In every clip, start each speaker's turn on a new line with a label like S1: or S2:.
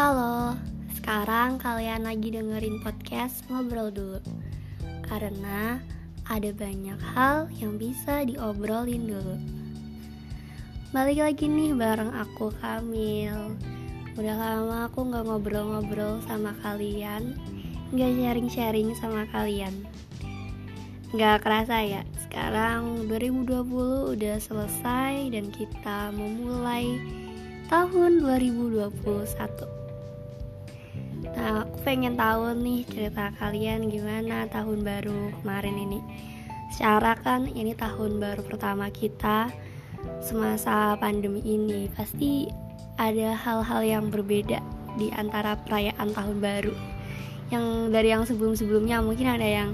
S1: Halo, sekarang kalian lagi dengerin podcast ngobrol dulu. Karena ada banyak hal yang bisa diobrolin dulu. Balik lagi nih bareng aku Kamil. Udah lama aku gak ngobrol-ngobrol sama kalian Gak sharing-sharing sama kalian. Gak kerasa ya, sekarang 2020 udah selesai dan kita memulai tahun 2021 Nah aku pengen tahu nih cerita kalian gimana tahun baru kemarin ini. Secara kan ini tahun baru pertama kita semasa pandemi ini. Pasti ada hal-hal yang berbeda di antara perayaan tahun baru. Yang dari yang sebelum-sebelumnya mungkin ada yang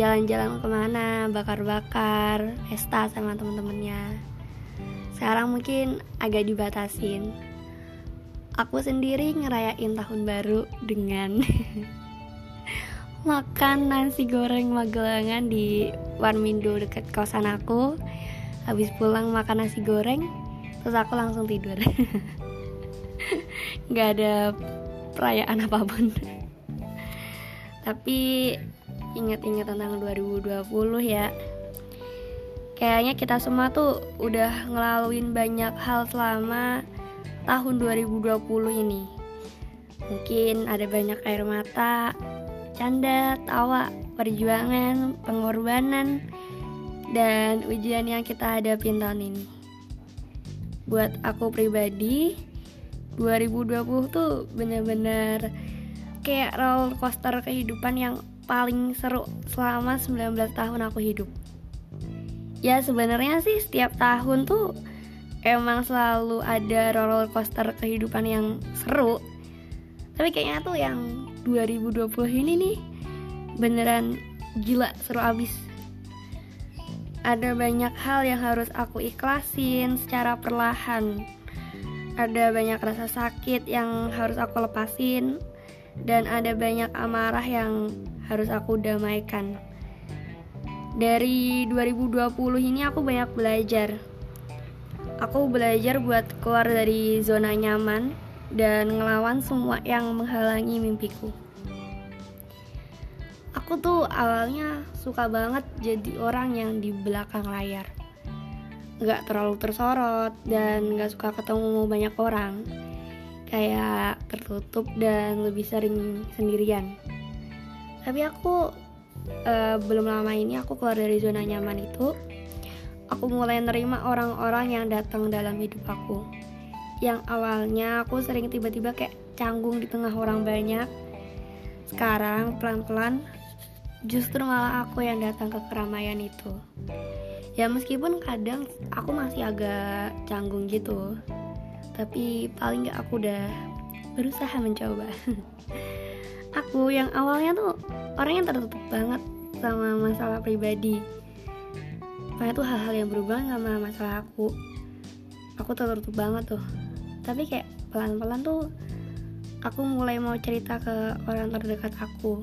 S1: jalan-jalan ke mana, bakar-bakar, pesta sama temen-temennya sekarang mungkin agak dibatasin aku sendiri ngerayain tahun baru dengan makan nasi goreng magelangan di Warmindo deket kosan aku. Habis pulang makan nasi goreng terus aku langsung tidur. Nggak ada perayaan apa pun. Tapi ingat-ingat tentang 2020 ya. Kayaknya kita semua tuh udah ngelaluin banyak hal selama tahun 2020 ini. Mungkin ada banyak air mata canda, tawa, perjuangan, pengorbanan dan ujian yang kita hadapin tahun ini. Buat aku pribadi 2020 tuh bener-bener kayak roller coaster kehidupan yang paling seru selama 19 tahun aku hidup. Ya sebenarnya sih setiap tahun tuh emang selalu ada roller coaster kehidupan yang seru. Tapi kayaknya tuh yang 2020 ini nih beneran gila seru abis. Ada banyak hal yang harus aku ikhlasin secara perlahan. Ada banyak rasa sakit yang harus aku lepasin. Dan ada banyak amarah yang harus aku damaikan. Dari 2020 ini aku banyak belajar. Aku belajar buat keluar dari zona nyaman dan ngelawan semua yang menghalangi mimpiku. Aku tuh awalnya suka banget jadi orang yang di belakang layar. Gak terlalu tersorot dan gak suka ketemu banyak orang. Kayak tertutup dan lebih sering sendirian. Tapi aku uh, belum lama ini aku keluar dari zona nyaman itu aku mulai nerima orang-orang yang datang dalam hidup aku. Yang awalnya aku sering tiba-tiba kayak canggung di tengah orang banyak. Sekarang pelan-pelan justru malah aku yang datang ke keramaian itu. Ya meskipun kadang aku masih agak canggung gitu tapi paling gak aku udah berusaha mencoba. Aku yang awalnya tuh orang yang tertutup banget sama masalah pribadi kayak tuh hal-hal yang berubah sama masalah aku. Aku tertutup banget tuh. Tapi kayak pelan-pelan tuh aku mulai mau cerita ke orang terdekat aku.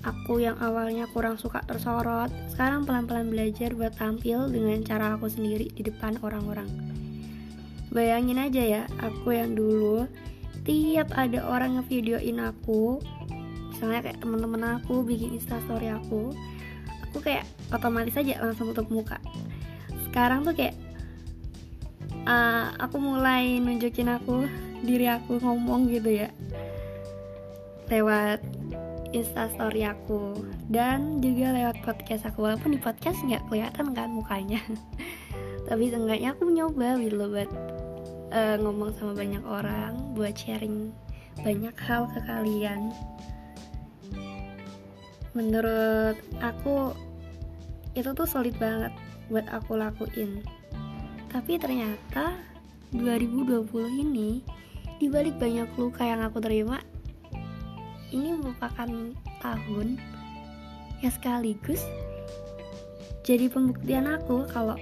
S1: Aku yang awalnya kurang suka tersorot sekarang pelan-pelan belajar buat tampil dengan cara aku sendiri di depan orang-orang. Bayangin aja ya aku yang dulu tiap ada orang ngevideoin aku misalnya kayak teman-teman aku bikin instastory aku aku kayak otomatis aja langsung tutup muka. Sekarang tuh kayak uh, aku mulai nunjukin aku diri aku ngomong gitu ya lewat instastory aku dan juga lewat podcast aku. Walaupun di podcast nggak kelihatan kan mukanya. Tapi seenggaknya aku nyoba gitu loh buat uh, ngomong sama banyak orang buat sharing banyak hal ke kalian menurut aku itu tuh solid banget buat aku lakuin. Tapi ternyata 2020 ini dibalik banyak luka yang aku terima ini merupakan tahun yang sekaligus jadi pembuktian aku kalau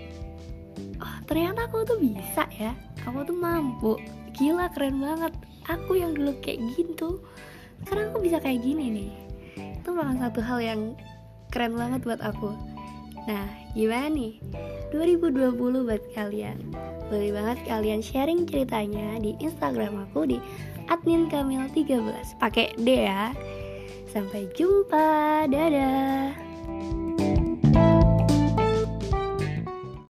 S1: oh ternyata aku tuh bisa ya. Aku tuh mampu. Gila keren banget. Aku yang dulu kayak gitu sekarang aku bisa kayak gini nih itu malah satu hal yang keren banget buat aku. Nah, gimana nih? 2020 buat kalian. Boleh banget kalian sharing ceritanya di Instagram aku di adminkamil13 pakai D ya. Sampai jumpa dadah